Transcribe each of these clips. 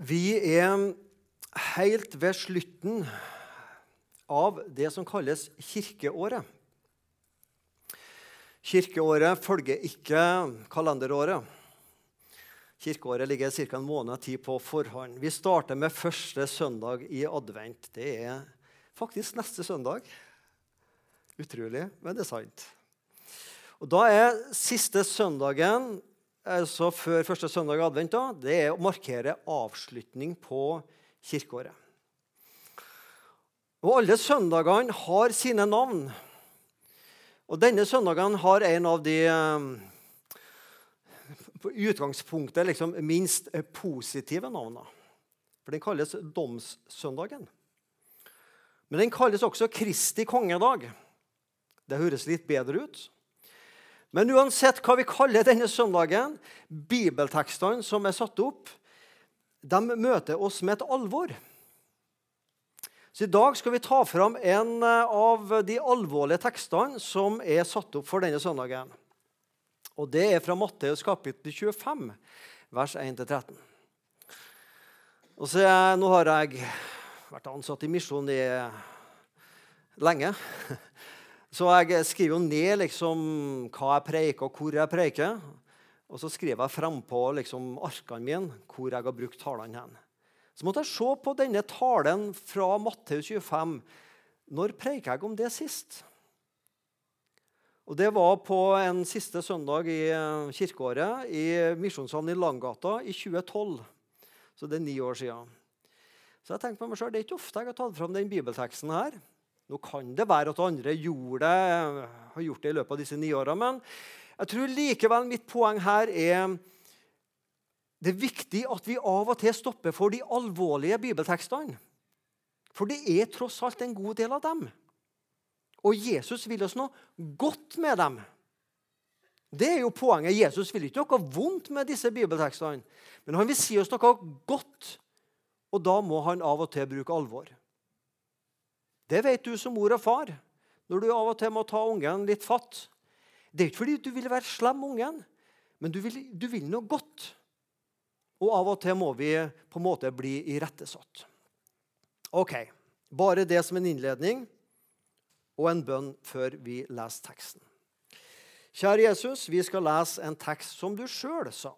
Vi er helt ved slutten av det som kalles kirkeåret. Kirkeåret følger ikke kalenderåret. Kirkeåret ligger ca. en måned tid på forhånd. Vi starter med første søndag i advent. Det er faktisk neste søndag. Utrolig, men det er sant. Og Da er siste søndagen altså før første søndag i advent, da, det er å markere avslutning på kirkeåret. Og Alle søndagene har sine navn. Og Denne søndagen har en av de på utgangspunktet liksom minst positive navnene. For Den kalles domssøndagen. Men den kalles også Kristi kongedag. Det høres litt bedre ut. Men uansett hva vi kaller denne søndagen, bibeltekstene som er satt opp, de møter oss med et alvor. Så I dag skal vi ta fram en eh, av de alvorlige tekstene som er satt opp for denne søndagen. Og Det er fra Matteus kapittel 25, vers 1-13. Og så Nå har jeg vært ansatt i misjon i lenge. Så jeg skriver jo ned liksom, hva jeg preiker, og hvor jeg preiker. Og så skriver jeg frampå liksom, arkene mine hvor jeg har brukt talene hen. Så måtte jeg se på denne talen fra Matteus 25. Når preiker jeg om det sist? Og Det var på en siste søndag i eh, kirkeåret i Misjonssalen i Langgata i 2012. Så det er ni år siden. Så jeg tenkte på meg selv, Det er ikke ofte jeg har tatt fram den bibelteksten her. Nå kan det være at andre det, har gjort det i løpet av disse ni åra, men jeg tror likevel mitt poeng her er det er viktig at vi av og til stopper for de alvorlige bibeltekstene. For det er tross alt en god del av dem. Og Jesus vil oss noe godt med dem. Det er jo poenget. Jesus vil ikke noe vondt med disse bibeltekstene. Men han vil si oss noe godt, og da må han av og til bruke alvor. Det vet du som mor og far når du av og til må ta ungen litt fatt. Det er ikke fordi du vil være slem ungen, men du vil, du vil noe godt. Og av og til må vi på en måte bli irettesatt. Ok, bare det som en innledning og en bønn før vi leser teksten. Kjære Jesus, vi skal lese en tekst som du sjøl sa.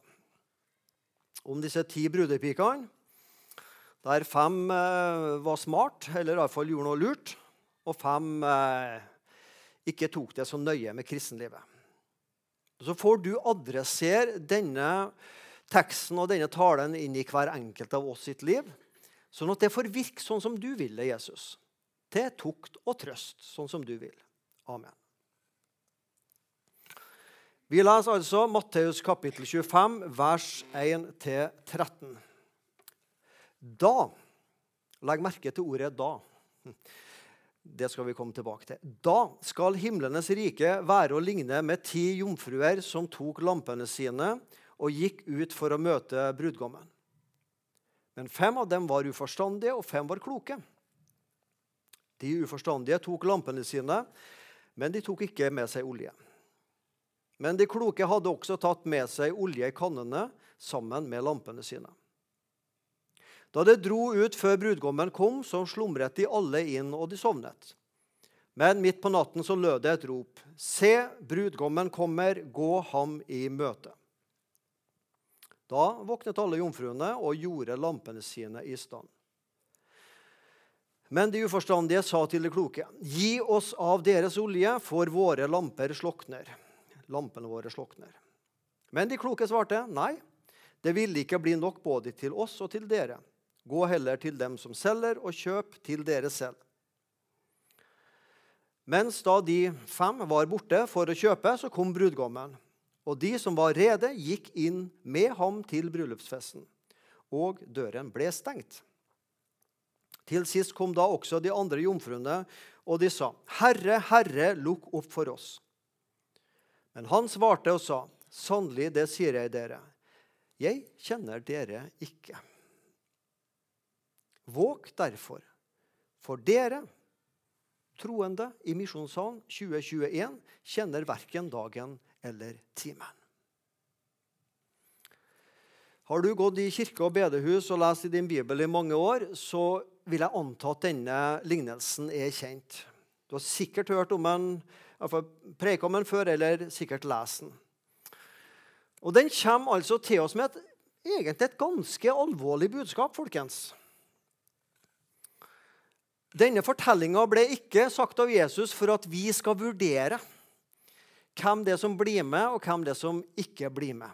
Om disse ti brudepikene der fem eh, var smart, eller iallfall gjorde noe lurt, og fem eh, ikke tok det så nøye med kristenlivet. Så får du adressere denne teksten og denne talen inn i hver enkelt av oss sitt liv, sånn at det får virke sånn som du vil det, Jesus. Til tukt og trøst, sånn som du vil. Amen. Vi leser altså Matteus kapittel 25, vers 1-13. Da Legg merke til ordet 'da'. Det skal vi komme tilbake til. Da skal himlenes rike være å ligne med ti jomfruer som tok lampene sine og gikk ut for å møte brudgommen. Men fem av dem var uforstandige, og fem var kloke. De uforstandige tok lampene sine, men de tok ikke med seg olje. Men de kloke hadde også tatt med seg olje i kannene sammen med lampene sine. Da det dro ut før brudgommen kom, så slumret de alle inn, og de sovnet. Men midt på natten så lød det et rop. Se, brudgommen kommer, gå ham i møte. Da våknet alle jomfruene og gjorde lampene sine i stand. Men de uforstandige sa til de kloke.: Gi oss av deres olje, for våre lamper slokner. Lampene våre slokner. Men de kloke svarte, nei, det ville ikke bli nok både til oss og til dere. Gå heller til dem som selger, og kjøp til dere selv. Mens da de fem var borte for å kjøpe, så kom brudgommen. Og de som var rede, gikk inn med ham til bryllupsfesten. Og døren ble stengt. Til sist kom da også de andre jomfruene, og de sa, 'Herre, Herre, lukk opp for oss.' Men han svarte og sa, 'Sannelig, det sier jeg dere, jeg kjenner dere ikke.' Våg derfor, for dere, troende i Misjonssalen 2021, kjenner verken dagen eller timen. Har du gått i kirke og bedehus og lest i din bibel i mange år, så vil jeg anta at denne lignelsen er kjent. Du har sikkert hørt om den, preika om den før, eller sikkert lest den. Og Den kommer altså til oss med et, egentlig et ganske alvorlig budskap, folkens. Denne fortellinga ble ikke sagt av Jesus for at vi skal vurdere hvem det er som blir med, og hvem det er som ikke blir med.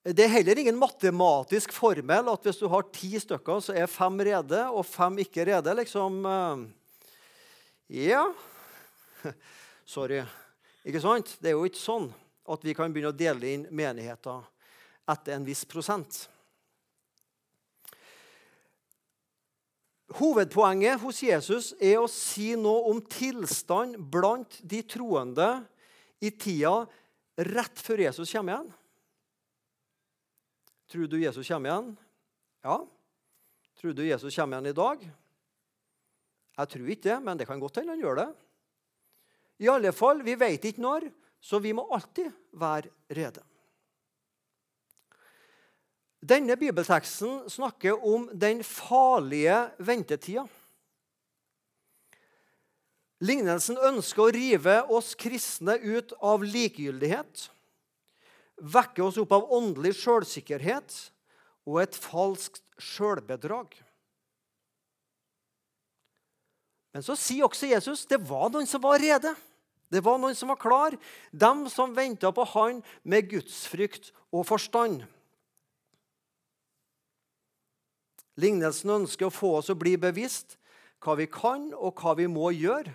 Det er heller ingen matematisk formel at hvis du har ti stykker, så er fem rede og fem ikke rede. Liksom eh, Ja Sorry. Ikke sant? Det er jo ikke sånn at vi kan begynne å dele inn menigheter etter en viss prosent. Hovedpoenget hos Jesus er å si noe om tilstand blant de troende i tida rett før Jesus kommer igjen. Tror du Jesus kommer igjen? Ja. Tror du Jesus kommer igjen i dag? Jeg tror ikke det, men det kan godt hende han gjør det. I alle fall, Vi vet ikke når, så vi må alltid være rede. Denne bibelteksten snakker om den farlige ventetida. Lignelsen ønsker å rive oss kristne ut av likegyldighet vekke oss opp av åndelig sjølsikkerhet og et falskt sjølbedrag. Men så sier også Jesus det var noen som var rede. Det var noen som var klar, dem som venta på Han med gudsfrykt og forstand. Lignelsen ønsker å få oss å bli bevisst hva vi kan og hva vi må gjøre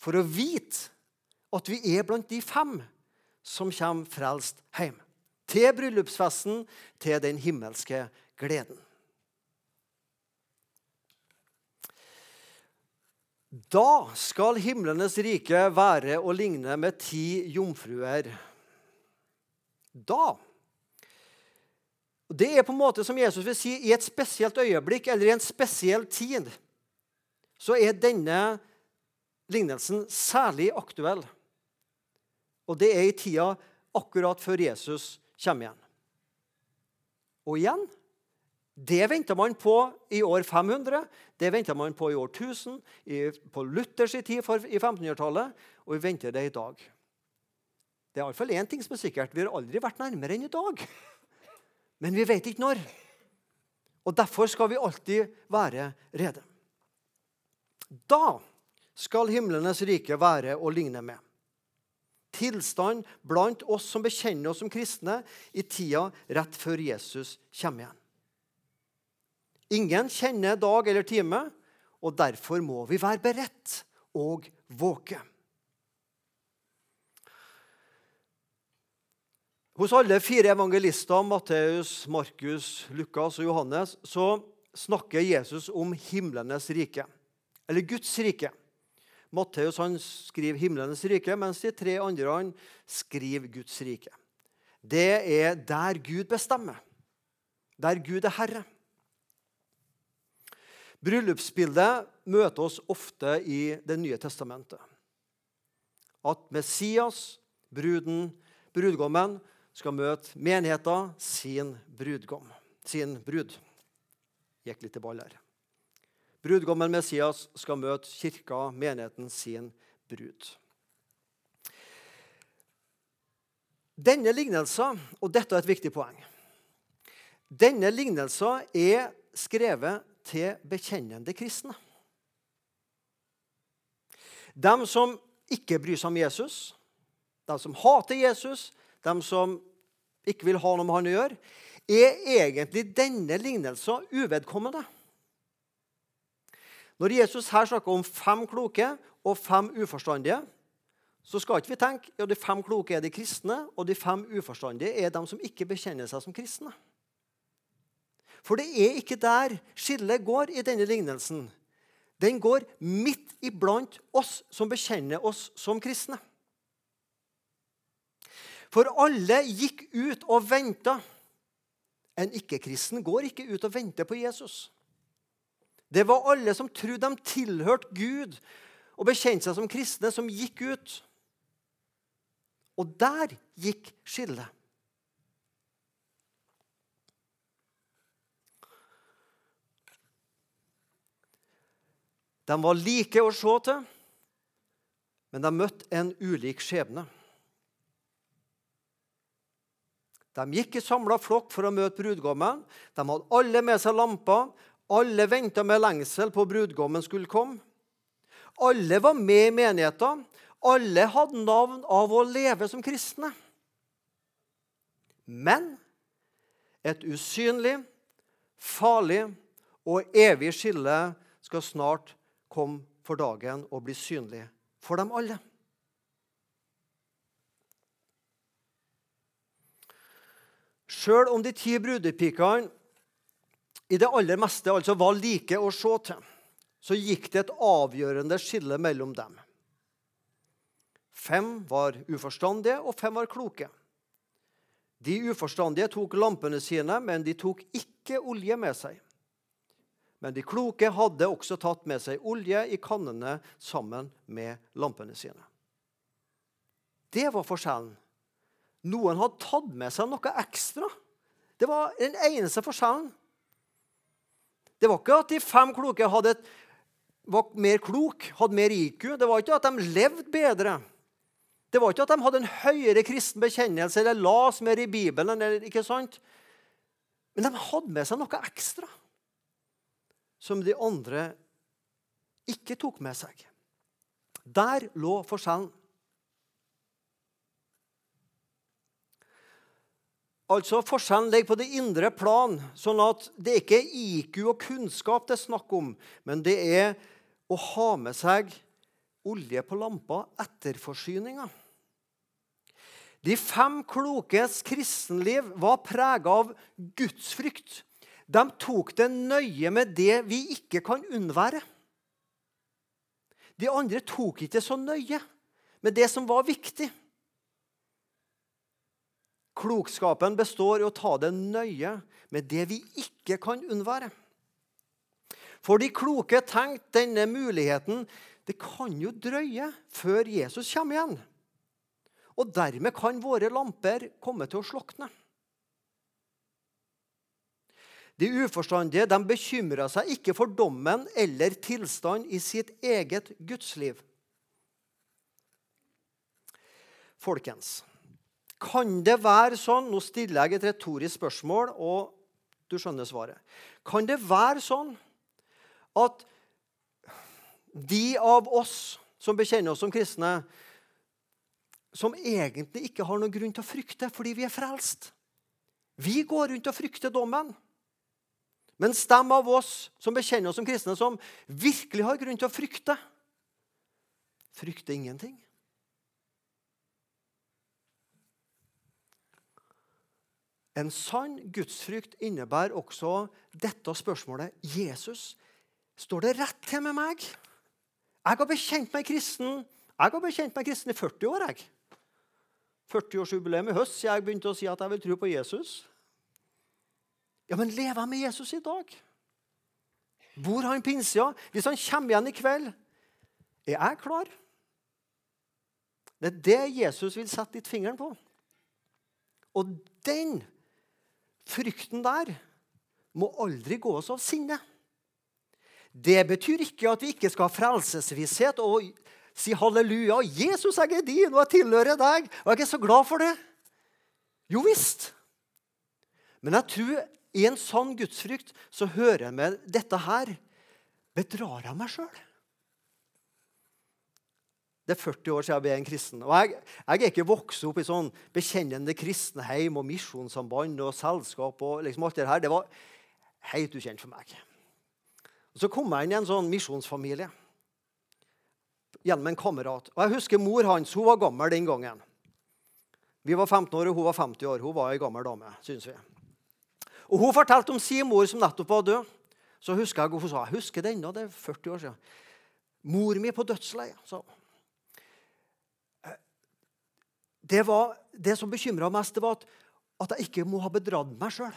for å vite at vi er blant de fem som kommer frelst hjem. Til bryllupsfesten, til den himmelske gleden. Da skal himlenes rike være å ligne med ti jomfruer. Da Det er på en måte som Jesus vil si, i et spesielt øyeblikk eller i en spesiell tid så er denne lignelsen særlig aktuell. Og det er i tida akkurat før Jesus kommer igjen. Og igjen det venta man på i år 500, det venta man på i år 1000, på Luthers tid i 1500-tallet, og vi venter det i dag. Det er iallfall én ting som er sikkert. Vi har aldri vært nærmere enn i dag. Men vi vet ikke når. Og Derfor skal vi alltid være rede. Da skal himlenes rike være å ligne med tilstand blant oss som bekjenner oss som kristne i tida rett før Jesus kommer igjen. Ingen kjenner dag eller time, og derfor må vi være beredt og våke. Hos alle fire evangelister, Matteus, Markus, Lukas og Johannes, så snakker Jesus om himlenes rike, eller Guds rike. Matteus han skriver himlenes rike, mens de tre andre han skriver Guds rike. Det er der Gud bestemmer, der Gud er herre. Bryllupsbildet møter oss ofte i Det nye testamentet. At Messias, bruden, brudgommen, skal møte menigheten, sin brudgom, sin brud. Gikk litt til ball her. Brudgommen Messias skal møte kirka, menigheten, sin brud. Denne lignelsen, og dette er et viktig poeng Denne lignelsen er skrevet til bekjennende kristne. De som ikke bryr seg om Jesus, de som hater Jesus, de som ikke vil ha noe med han å gjøre, er egentlig denne lignelsen uvedkommende. Når Jesus her snakker om fem kloke og fem uforstandige, så skal ikke vi tenke ja, de fem kloke er de kristne, og de fem uforstandige er de som ikke bekjenner seg som kristne. For det er ikke der skillet går i denne lignelsen. Den går midt iblant oss som bekjenner oss som kristne. For alle gikk ut og venta. En ikke-kristen går ikke ut og venter på Jesus. Det var alle som trodde de tilhørte Gud og bekjente seg som kristne, som gikk ut. Og der gikk skillet. De var like å se til, men de møtte en ulik skjebne. De gikk i samla flokk for å møte brudgommen. De hadde alle med seg lamper. Alle venta med lengsel på brudgommen skulle komme. Alle var med i menigheten. Alle hadde navn av å leve som kristne. Men et usynlig, farlig og evig skille skal snart komme for dagen og bli synlig for dem alle. Sjøl om de ti brudepikene i det aller meste altså var like å se til, så gikk det et avgjørende skille mellom dem. Fem var uforstandige, og fem var kloke. De uforstandige tok lampene sine, men de tok ikke olje med seg. Men de kloke hadde også tatt med seg olje i kannene sammen med lampene sine. Det var forskjellen. Noen hadde tatt med seg noe ekstra. Det var den eneste forskjellen. Det var ikke at de fem kloke hadde var mer klok, hadde mer IQ. Det var ikke at de levde bedre. Det var ikke at de hadde en høyere kristen bekjennelse eller las mer i Bibelen. Eller, ikke sant? Men de hadde med seg noe ekstra som de andre ikke tok med seg. Der lå forskjellen. Altså Forskjellen ligger på det indre plan, sånn at det ikke er IQ og kunnskap det er snakk om, men det er å ha med seg olje på lampa, etterforsyninga. De fem klokes kristenliv var prega av gudsfrykt. De tok det nøye med det vi ikke kan unnvære. De andre tok ikke så nøye med det som var viktig. Klokskapen består i å ta det nøye med det vi ikke kan unnvære. For de kloke tenkte denne muligheten det kan jo drøye før Jesus kommer igjen. Og dermed kan våre lamper komme til å slokne. De uforstandige de bekymra seg ikke for dommen eller tilstand i sitt eget gudsliv. Folkens, kan det være sånn Nå stiller jeg et retorisk spørsmål, og du skjønner svaret. Kan det være sånn at de av oss som bekjenner oss som kristne, som egentlig ikke har noen grunn til å frykte fordi vi er frelst Vi går rundt og frykter dommen. Mens de av oss som bekjenner oss som kristne, som virkelig har grunn til å frykte, frykter ingenting. En sann gudsfrykt innebærer også dette spørsmålet. Jesus, står det rett til med meg? Jeg har bekjent meg kristen Jeg har bekjent meg kristen i 40 år. jeg. 40-årsjubileum i høst siden jeg begynte å si at jeg vil tro på Jesus. Ja, Men lever jeg med Jesus i dag? Bor han pinnsida? Hvis han kommer igjen i kveld, er jeg klar? Det er det Jesus vil sette ditt fingeren på. Og den frykten der må aldri gå oss av sinne. Det betyr ikke at vi ikke skal ha frelsesvisshet og si halleluja. 'Jesus, jeg er din, og jeg tilhører deg.' Og jeg er så glad for det. Jo visst. Men jeg tror i en sann gudsfrykt så hører jeg med dette her. Bedrar jeg meg sjøl? Det er 40 år siden jeg ble en kristen. Og jeg, jeg er ikke vokst opp i sånn bekjennende kristenheim og misjonssamband og selskap. og liksom alt Det her. Det var helt ukjent for meg. Og Så kom jeg inn i en sånn misjonsfamilie gjennom en kamerat. Og jeg husker Mor hans hun var gammel den gangen. Vi var 15 år, og hun var 50 år. Hun var ei gammel dame, syns vi. Og Hun fortalte om sin mor som nettopp var død. Så husker jeg, Hun sa jeg husker det ennå, det er 40 år siden. Mor mi på dødsleiet, sa hun. Det, var, det som bekymra mest, det var at, at, jeg ikke må ha bedratt meg sjøl.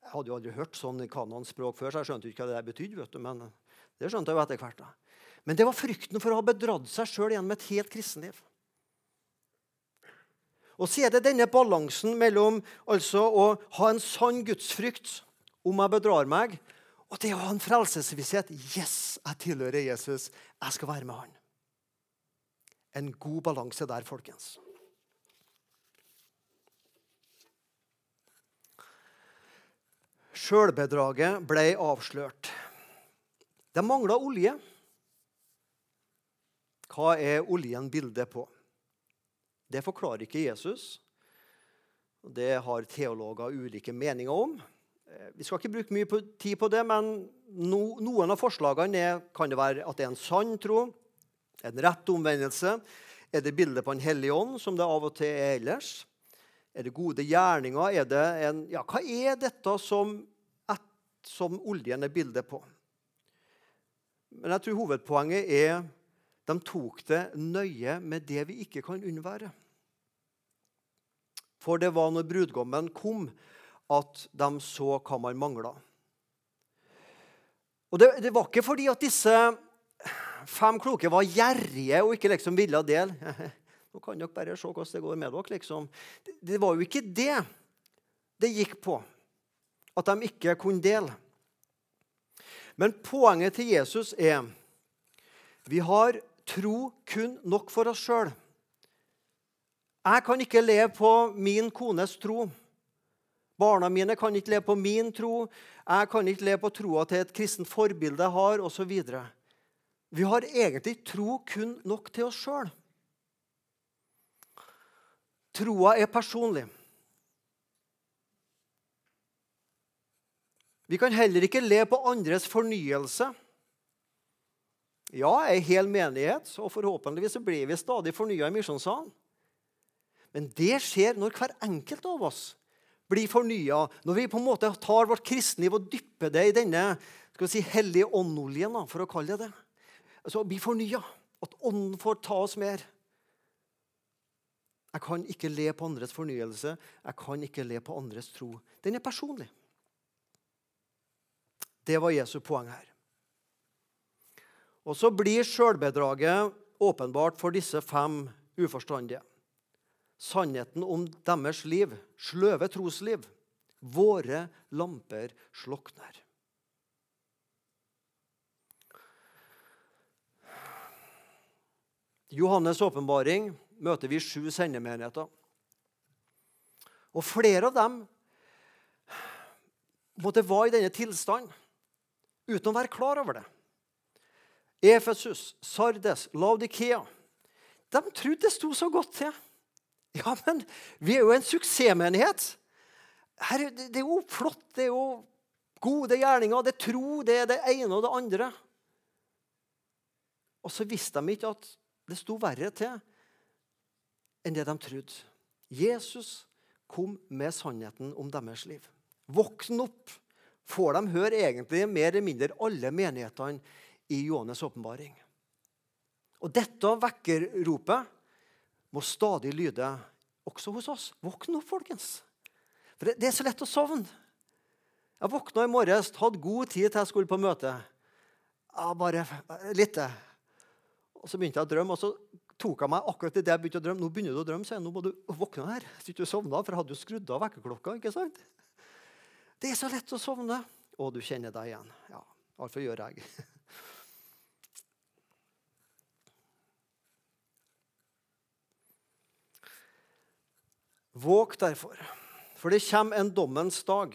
Jeg hadde jo aldri hørt sånn kanonspråk før, så jeg skjønte ikke hva det betydde. vet du, men det skjønte jeg jo etter hvert. da. Men det var frykten for å ha bedratt seg sjøl gjennom et helt kristenliv. Og så er det denne balansen mellom altså å ha en sann gudsfrykt om jeg bedrar meg, Og det å ha en frelsesvisshet Yes, jeg tilhører Jesus. Jeg skal være med han. En god balanse der, folkens. Sjølbedraget ble avslørt. De mangla olje. Hva er oljen bildet på? Det forklarer ikke Jesus. Det har teologer ulike meninger om. Eh, vi skal ikke bruke mye tid på det, men noen av forslagene er, kan det være at det er en sann tro, en rett omvendelse. Er det bildet på en hellig ånd, som det av og til er ellers? Er det gode gjerninger? Er det en, ja, hva er dette som, et, som oljen er bildet på? Men jeg tror hovedpoenget er de tok det nøye med det vi ikke kan unnvære. For det var når brudgommen kom, at de så hva man mangla. Og det, det, var ikke fordi at disse fem kloke var gjerrige og ikke liksom ville dele. Nå kan dere bare se hvordan det går med dere. liksom. Det, var jo ikke det det gikk på, at de ikke kunne dele. Men poenget til Jesus er vi har tro kun nok for oss sjøl. Jeg kan ikke leve på min kones tro. Barna mine kan ikke leve på min tro. Jeg kan ikke leve på troa til et kristent forbilde jeg har, osv. Vi har egentlig tro kun nok til oss sjøl. Troa er personlig. Vi kan heller ikke le på andres fornyelse. Ja, ei hel menighet, og forhåpentligvis blir vi stadig fornya i misjonssalen. Men det skjer når hver enkelt av oss blir fornya. Når vi på en måte tar vårt kristenliv og dypper det i denne skal vi si, hellige åndoljen, for å kalle det det. Altså bli fornya. At ånden får ta oss mer. Jeg kan ikke le på andres fornyelse. Jeg kan ikke le på andres tro. Den er personlig. Det var Jesu poeng her. Og så blir sjølbedraget åpenbart for disse fem uforstandige sannheten om deres liv, sløve trosliv. Våre lamper slukner. Johannes' åpenbaring møter vi sju sendemenigheter. Og flere av dem måtte være i denne tilstand uten å være klar over det. Efesus, Sardes, Laudikea De trodde det sto så godt til. Ja, men vi er jo en suksessmenighet. Her, det er jo flott, det er jo gode gjerninger, det er tro, det er det ene og det andre. Og så visste de ikke at det sto verre til enn det de trodde. Jesus kom med sannheten om deres liv. Våkn opp! Får de høre egentlig mer eller mindre alle menighetene i Johannes' åpenbaring. Og dette vekkerropet må stadig lyde også hos oss. Våkn opp, folkens. For det, er så lett å sovne. Jeg våkna i morges, hadde god tid til jeg skulle på møte. Ja, bare litt. Og Så begynte jeg å drømme, og så tok jeg meg akkurat i det jeg begynte å drømme. Nå begynner du å drømme, jeg, nå må du våkne her. Så ikke du sovna, for jeg hadde jo skrudd av vekkerklokka. ikke sant? Det er så lett å sovne. Og du kjenner deg igjen. Ja, iallfall gjør jeg. Våg derfor, for det kommer en dommens dag.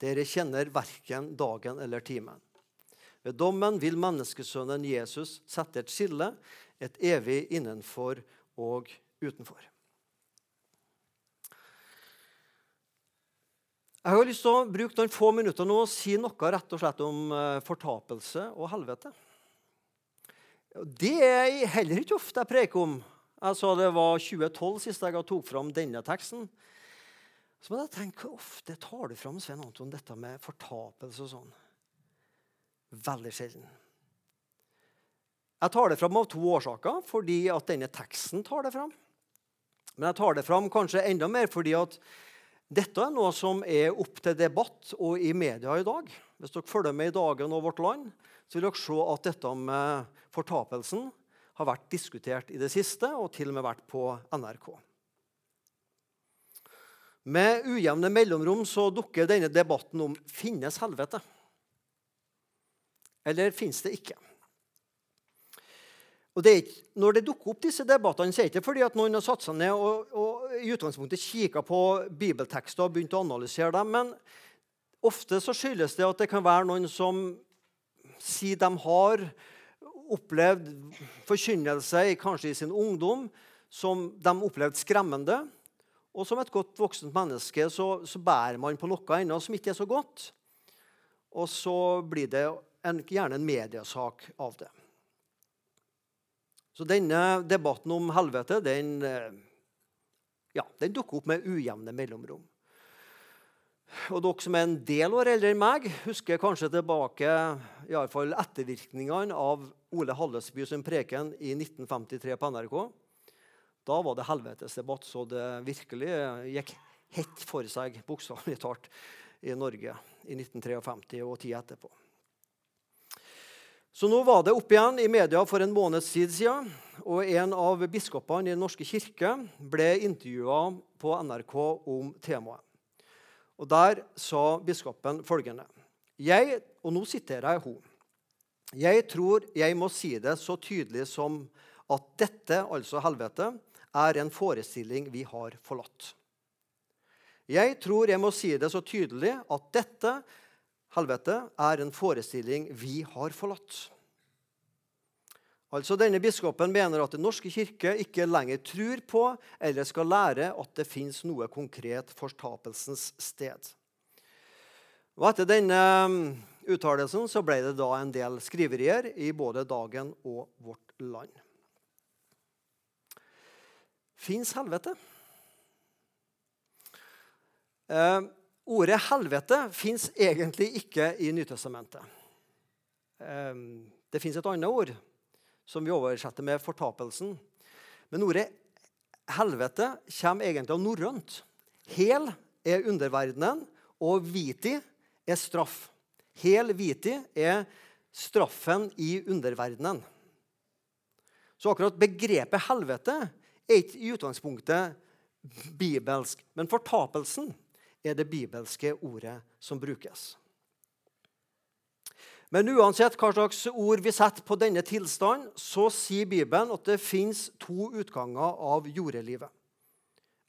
Dere kjenner verken dagen eller timen. Ved dommen vil menneskesønnen Jesus sette et skille, et evig innenfor og utenfor. Jeg har lyst til å bruke noen få minutter nå og si noe rett og slett om eh, fortapelse og helvete. Det er heller ikke ofte jeg preker om jeg sa det var 2012 sist jeg tok fram denne teksten. Så må jeg tenke, Hvor ofte tar du fram Svein Anton, dette med fortapelse og sånn? Veldig sjelden. Jeg tar det fram av to årsaker. Fordi at denne teksten tar det fram. Men jeg tar det fram kanskje enda mer fordi at dette er noe som er opp til debatt og i media i dag. Hvis dere følger med i Dagen og Vårt Land, så vil dere se at dette med fortapelsen har vært diskutert i det siste, og til og med vært på NRK. Med ujevne mellomrom så dukker denne debatten om finnes helvete. Eller finnes det ikke? Og det ikke, når det dukker opp disse debattene, så er det ikke fordi at noen har satt seg ned og, og i utgangspunktet kikka på bibeltekster og begynt å analysere dem. Men ofte så skyldes det at det kan være noen som sier de har opplevd forkynnelse kanskje i sin ungdom som de opplevde skremmende. Og som et godt voksent menneske så, så bærer man på noe ennå som ikke er så godt. Og så blir det en, gjerne en mediesak av det. Så denne debatten om helvete den, eh, ja, den dukker opp med ujevne mellomrom. Og Dere som er en del år eldre enn meg, husker kanskje tilbake i alle fall ettervirkningene av Ole Hallesby sin preken i 1953 på NRK. Da var det helvetesdebatt, så det virkelig gikk hett for seg, bokstavelig talt, i Norge i 1953 og tida etterpå. Så nå var det opp igjen i media for en måneds tid siden. Og en av biskopene i Den norske kirke ble intervjua på NRK om temaet. Og Der sa biskopen følgende jeg, Og nå siterer jeg henne. Jeg tror jeg må si det så tydelig som at dette, altså helvete, er en forestilling vi har forlatt. Jeg tror jeg må si det så tydelig at dette, helvete, er en forestilling vi har forlatt. Altså Denne biskopen mener at Den norske kirke ikke lenger tror på eller skal lære at det fins noe konkret fortapelsens sted. Og Etter denne um, uttalelsen så ble det da en del skriverier i både Dagen og Vårt Land. Fins helvete? Eh, ordet 'helvete' fins egentlig ikke i Nytestamentet. Eh, det fins et annet ord som vi oversetter med 'fortapelsen'. Men ordet 'helvete' kommer egentlig av norrønt. Hel er underverdenen, og viti er straff. Hel viti er straffen i underverdenen. Så akkurat begrepet 'helvete' er ikke i utgangspunktet bibelsk. Men fortapelsen er det bibelske ordet som brukes. Men uansett hva slags ord vi setter på denne tilstanden, så sier Bibelen at det fins to utganger av jordelivet.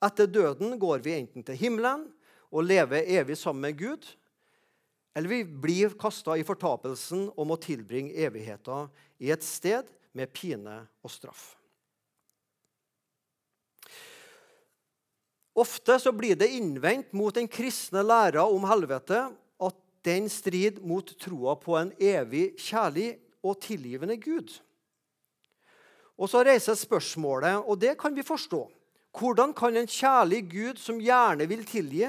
Etter døden går vi enten til himmelen og lever evig sammen med Gud, eller vi blir kasta i fortapelsen og må tilbringe evigheta i et sted med pine og straff. Ofte så blir det innvendt mot den kristne læra om helvete at den strid mot troa på en evig kjærlig og tilgivende Gud. Og Så reiser spørsmålet, og det kan vi forstå. Hvordan kan en kjærlig Gud som gjerne vil tilgi,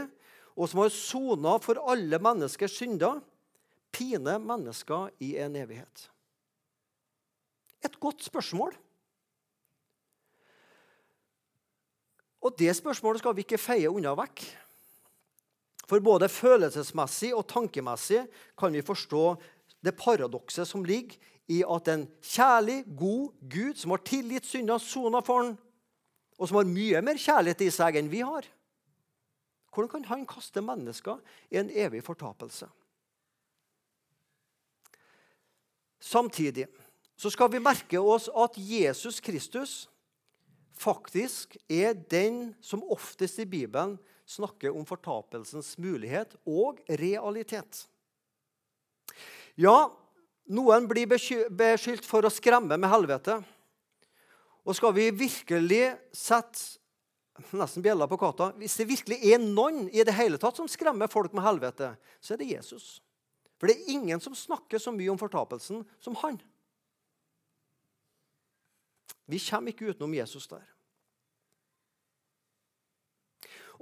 og som har sona for alle menneskers synder, pine mennesker i en evighet? Et godt spørsmål. Og det spørsmålet skal vi ikke feie unna vekk. For både følelsesmessig og tankemessig kan vi forstå det paradokset som ligger i at en kjærlig, god Gud som har tilgitt synder, sona for ham, og som har mye mer kjærlighet i seg enn vi har Hvordan kan han kaste mennesker i en evig fortapelse? Samtidig så skal vi merke oss at Jesus Kristus faktisk er den som oftest i Bibelen snakker om fortapelsens mulighet og realitet. Ja, noen blir beskyldt for å skremme med helvete. Og skal vi virkelig sette nesten bjella på katta Hvis det virkelig er noen i det hele tatt som skremmer folk med helvete, så er det Jesus. For det er ingen som snakker så mye om fortapelsen som han. Vi kommer ikke utenom Jesus der.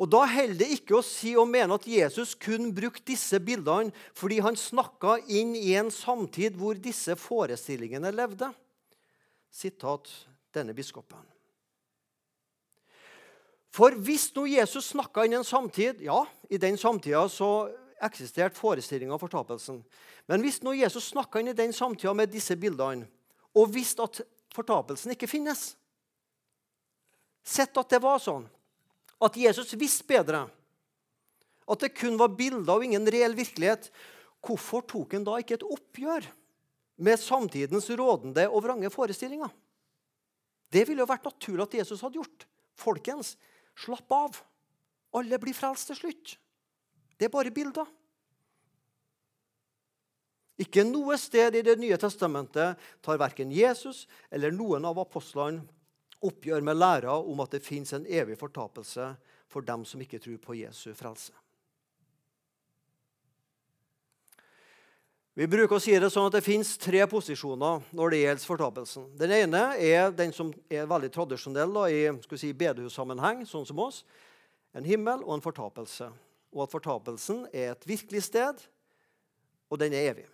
Og Da holder det ikke å si og mene at Jesus kun brukte disse bildene fordi han snakka inn i en samtid hvor disse forestillingene levde. Sitat denne biskopen. For hvis nå Jesus snakka inn i en samtid Ja, i den samtida så eksisterte forestillinga av fortapelsen. Men hvis nå Jesus snakka inn i den samtida med disse bildene, og visste at fortapelsen ikke finnes Sett at det var sånn at Jesus visste bedre at det kun var bilder og ingen reell virkelighet, hvorfor tok han da ikke et oppgjør med samtidens rådende og vrange forestillinger? Det ville jo vært naturlig at Jesus hadde gjort. Folkens, slapp av. Alle blir frelst til slutt. Det er bare bilder. Ikke noe sted i Det nye testamentet tar verken Jesus eller noen av apostlene oppgjør med læra om at det fins en evig fortapelse for dem som ikke tror på Jesu frelse. Vi bruker å si det sånn at det fins tre posisjoner når det gjelder fortapelsen. Den ene er den som er veldig tradisjonell da, i si, bedehussammenheng, sånn som oss. En himmel og en fortapelse. Og at fortapelsen er et virkelig sted, og den er evig.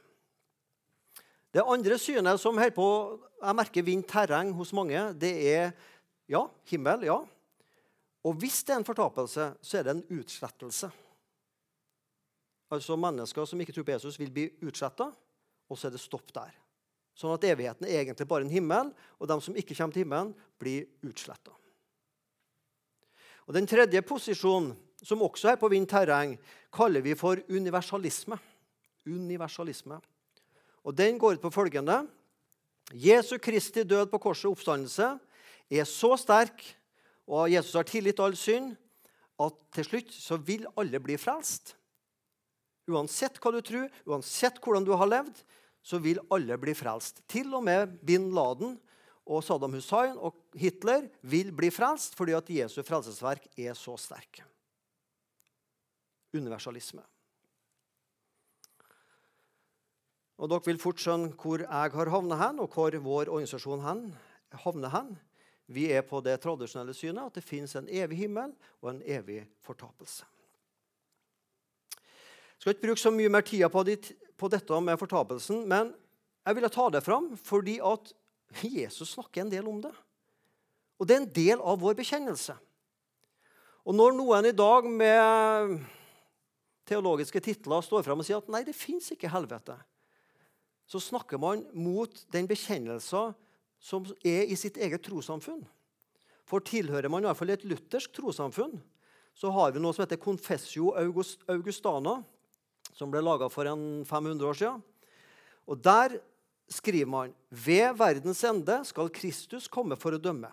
Det andre synet som på, jeg merker vinner terreng hos mange, det er ja, himmel. ja. Og hvis det er en fortapelse, så er det en utslettelse. Altså Mennesker som ikke tror på Jesus, vil bli utsletta, og så er det stopp der. Sånn at evigheten er egentlig bare en himmel, og de som ikke kommer til himmelen, blir utsletta. Og Den tredje posisjonen, som også er på vind terreng, kaller vi for universalisme. Universalisme. Og Den går ut på følgende Jesu Kristi død på korset oppstandelse er så sterk, og Jesus har tilgitt all synd, at til slutt så vil alle bli frelst. Uansett hva du tror, uansett hvordan du har levd, så vil alle bli frelst. Til og med bin Laden og Saddam Hussein og Hitler vil bli frelst fordi at Jesu frelsesverk er så sterk. Universalisme. Og Dere vil fort skjønne hvor jeg har havnet hen, og hvor vår organisasjon hen, havner hen. Vi er på det tradisjonelle synet at det fins en evig himmel og en evig fortapelse. Jeg skal ikke bruke så mye mer tid på, dit, på dette med fortapelsen, men jeg ville ta det fram fordi at Jesus snakker en del om det. Og det er en del av vår bekjennelse. Og når noen i dag med teologiske titler står fram og sier at nei, det fins ikke helvete, så snakker man mot den bekjennelsen som er i sitt eget trossamfunn. For tilhører man i hvert fall et luthersk trossamfunn, så har vi noe som heter Confessio Augustana, som ble laga for en 500 år siden. Og Der skriver man ved verdens ende skal Kristus komme for å dømme.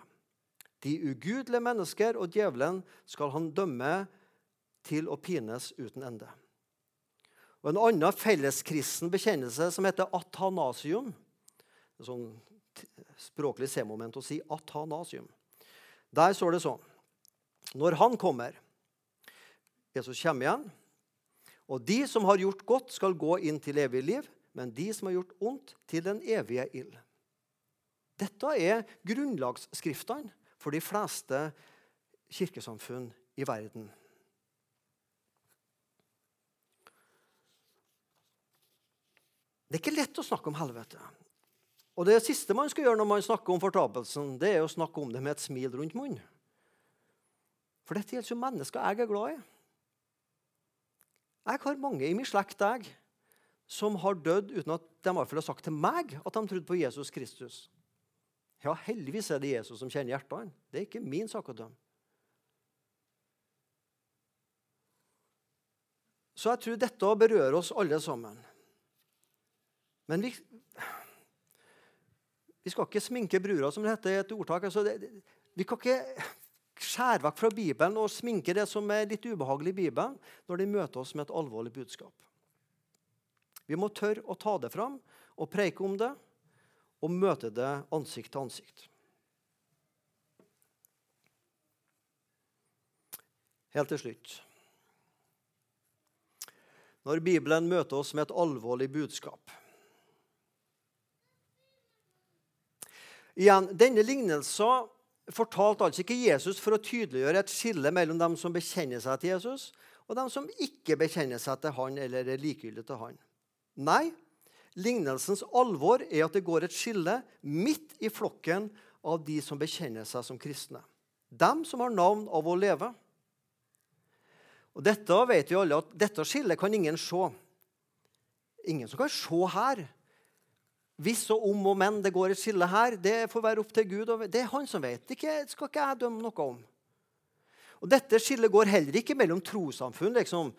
De ugudelige mennesker og djevelen skal han dømme til å pines uten ende. Og En annen felleskristen bekjennelse som heter athanasium en sånn språklig C-moment å si athanasium. Der står det sånn Når han kommer Jesus kommer igjen og de som har gjort godt, skal gå inn til evig liv, men de som har gjort ondt, til den evige ild. Dette er grunnlagsskriftene for de fleste kirkesamfunn i verden. Det er ikke lett å snakke om helvete. Og Det siste man skal gjøre når man snakker om fortapelsen, det er å snakke om det med et smil rundt munnen. For dette gjelder jo mennesker jeg er glad i. Jeg har mange i min slekt jeg, som har dødd uten at de har sagt til meg at de trodde på Jesus Kristus. Ja, heldigvis er det Jesus som kjenner hjertene. Det er ikke min sak å dømme. Så jeg tror dette berører oss alle sammen. Men vi, vi skal ikke sminke brura, som det heter i et ordtak. Altså det, vi kan ikke skjære vekk fra Bibelen og sminke det som er litt ubehagelig i Bibelen, når de møter oss med et alvorlig budskap. Vi må tørre å ta det fram og preike om det og møte det ansikt til ansikt. Helt til slutt Når Bibelen møter oss med et alvorlig budskap Igjen, Denne lignelsen fortalte altså ikke Jesus for å tydeliggjøre et skille mellom dem som bekjenner seg til Jesus, og dem som ikke bekjenner seg til han eller er likegyldige til han. Nei, lignelsens alvor er at det går et skille midt i flokken av de som bekjenner seg som kristne. Dem som har navn av å leve. Og Dette vet vi alle at dette skillet kan ingen se. Ingen som kan se her hvis og om og men det går et skille her, det får være opp til Gud. Det er han som vet. Det skal ikke jeg dømme noe om. Og Dette skillet går heller ikke mellom trossamfunn. liksom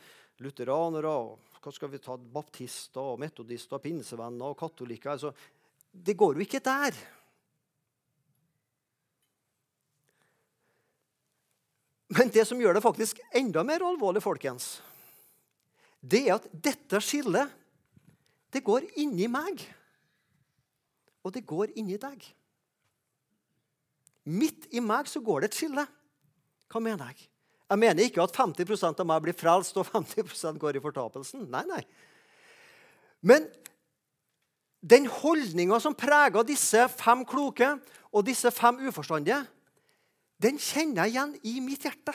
Lutheranere og hva skal vi ta, baptister, og metodister, pinsevenner og katolikker. Altså, det går jo ikke der. Men det som gjør det faktisk enda mer alvorlig, folkens, det er at dette skillet det går inni meg, og det går inni deg. Midt i meg så går det et skille. Hva mener jeg? Jeg mener ikke at 50 av meg blir frelst og 50% går i fortapelsen. Nei, nei. Men den holdninga som preger disse fem kloke og disse fem uforstandige, den kjenner jeg igjen i mitt hjerte.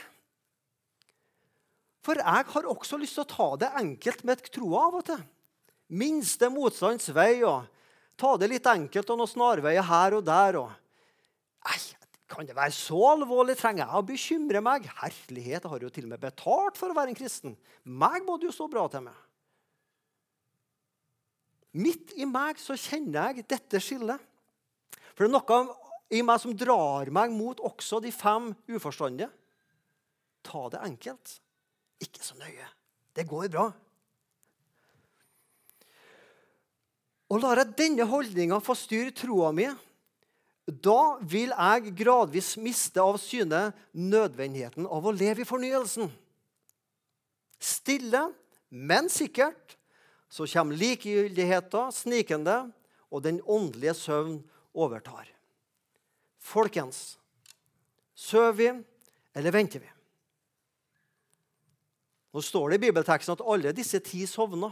For jeg har også lyst til å ta det enkelt med troa av og til. Minste motstands vei og ta det litt enkelt og noen snarveier her og der. Og, nei, kan det være så alvorlig? Trenger jeg å bekymre meg? Herlighet, jeg har jo til og med betalt for å være en kristen. Meg må det jo stå bra til med. Midt i meg så kjenner jeg dette skillet. For det er noe i meg som drar meg mot også de fem uforstandige. Ta det enkelt. Ikke så nøye. Det går bra. Og lar jeg denne holdninga få styre troa mi, da vil jeg gradvis miste av syne nødvendigheten av å leve i fornyelsen. Stille, men sikkert, så kommer likegyldigheten snikende, og den åndelige søvn overtar. Folkens, sover vi, eller venter vi? Nå står det i bibelteksten at alle disse ti sovna.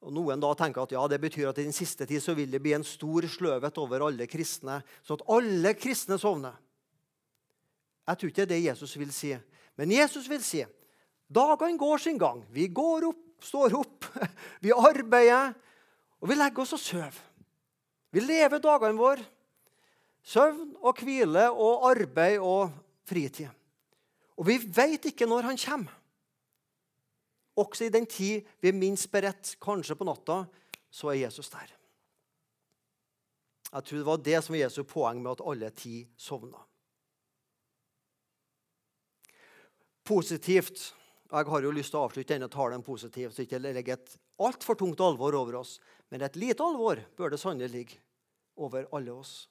Og Noen da tenker at ja, det betyr at i den siste tid så vil det bli en stor sløvhet over alle kristne, sånn at alle kristne sovner. Jeg tror ikke det er det Jesus vil si. Men Jesus vil si dagene går sin gang. Vi går opp, står opp, vi arbeider, og vi legger oss og sover. Vi lever dagene våre. Søvn og hvile og arbeid og fritid. Og vi veit ikke når han kommer. Også i den tid vi er minst beredt, kanskje på natta, så er Jesus der. Jeg tror det var det som var Jesu poeng med at alle ti sovna. Positivt. Jeg har jo lyst til å avslutte denne talen positivt, så ikke legge et altfor tungt alvor over oss. Men et lite alvor bør det sannelig ligge over alle oss.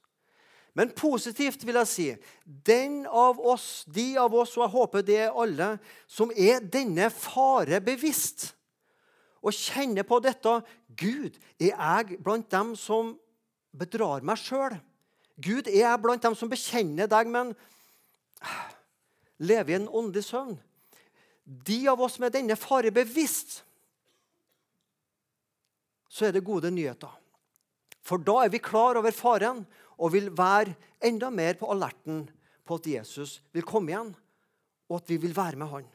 Men positivt vil jeg si den av oss, de av oss, og jeg håper det er alle, som er denne fare bevisst og kjenner på dette Gud, er jeg blant dem som bedrar meg sjøl? Gud, er jeg blant dem som bekjenner deg, men lever i en åndelig søvn? De av oss med denne fare bevisst, så er det gode nyheter. For da er vi klar over faren, og vil være enda mer på alerten på at Jesus vil komme igjen, og at vi vil være med han.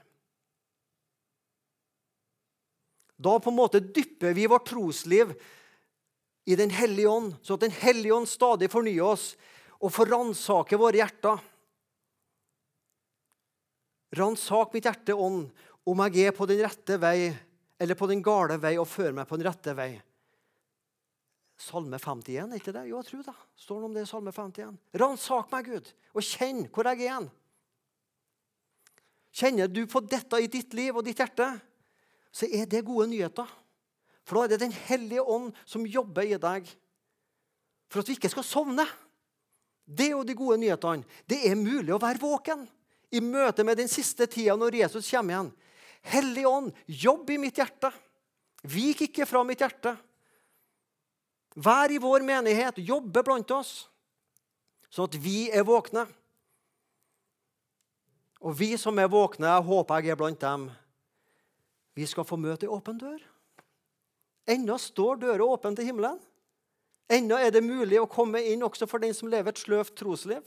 Da på en måte dypper vi vårt trosliv i Den hellige ånd, så at Den hellige ånd stadig fornyer oss og får ransake våre hjerter. Ransak mitt hjerte, ånd, om jeg er på den rette vei eller på den gale vei, og fører meg på den rette vei. Salme 51, er ikke det? Jo, jeg tror det. Står det om det i Salme 51. Ransak meg, Gud, og kjenn hvor jeg er igjen. Kjenner du på dette i ditt liv og ditt hjerte, så er det gode nyheter. For da er det Den hellige ånd som jobber i deg for at vi ikke skal sovne. Det er jo de gode nyhetene. Det er mulig å være våken i møte med den siste tida når Jesus kommer igjen. Hellig ånd, jobb i mitt hjerte. Vik ikke fra mitt hjerte. Vær i vår menighet, jobbe blant oss, sånn at vi er våkne. Og vi som er våkne, jeg håper jeg er blant dem, vi skal få møte ei åpen dør. Ennå står døra åpen til himmelen. Ennå er det mulig å komme inn også for den som lever et sløvt trosliv.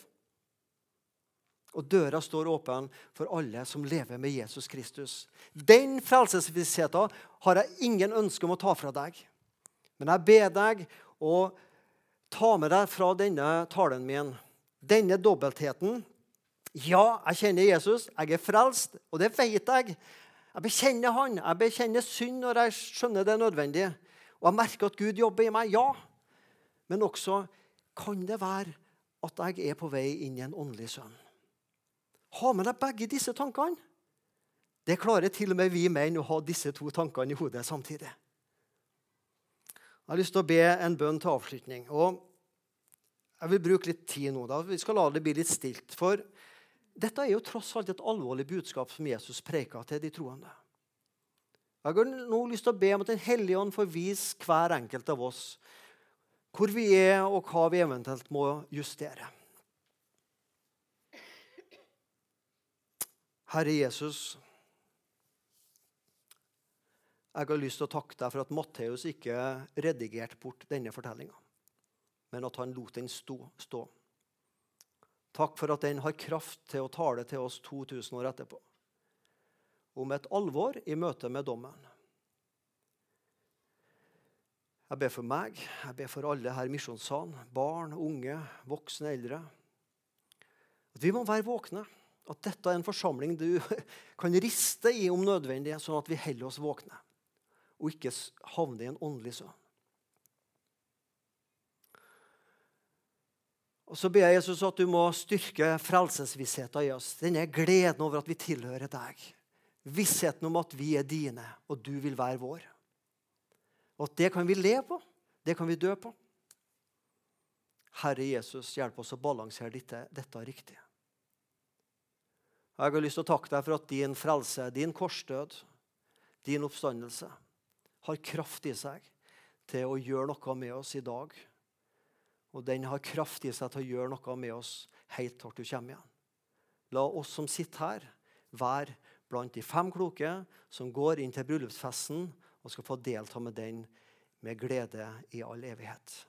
Og døra står åpen for alle som lever med Jesus Kristus. Den frelsesvissheten har jeg ingen ønske om å ta fra deg. Men jeg ber deg å ta med deg fra denne talen min denne dobbeltheten. Ja, jeg kjenner Jesus, jeg er frelst, og det vet jeg. Jeg bekjenner Han. Jeg bekjenner synd når jeg skjønner det er nødvendig. Og jeg merker at Gud jobber i meg. Ja. Men også kan det være at jeg er på vei inn i en åndelig sønn. Ha med deg begge disse tankene. Det klarer til og med vi menn å ha disse to tankene i hodet samtidig. Jeg har lyst til å be en bønn til avslutning. og Jeg vil bruke litt tid nå. da. Vi skal la det bli litt stilt. For dette er jo tross alt et alvorlig budskap som Jesus preker til de troende. Jeg har nå lyst til å be om at Den hellige ånd får vise hver enkelt av oss hvor vi er, og hva vi eventuelt må justere. Herre Jesus, jeg har lyst til å takke deg for at Matteus ikke redigerte bort denne fortellinga, men at han lot den stå. Takk for at den har kraft til å tale til oss 2000 år etterpå. Om et alvor i møte med dommen. Jeg ber for meg, jeg ber for alle her i misjonssalen, barn, unge, voksne, eldre. At vi må være våkne. At dette er en forsamling du kan riste i om nødvendig, sånn at vi holder oss våkne og ikke havne i en åndelig søvn. Og Så ber jeg Jesus at du må styrke frelsesvissheten i oss. Denne gleden over at vi tilhører deg. Vissheten om at vi er dine, og du vil være vår. Og at det kan vi leve på. Det kan vi dø på. Herre Jesus, hjelp oss å balansere dette, dette riktig. Jeg har lyst til å takke deg for at din frelse, din korsdød, din oppstandelse har kraft i seg til å gjøre noe med oss i dag. Og den har kraft i seg til å gjøre noe med oss helt til du kommer igjen. La oss som sitter her, være blant de fem kloke som går inn til bryllupsfesten og skal få delta med den med glede i all evighet.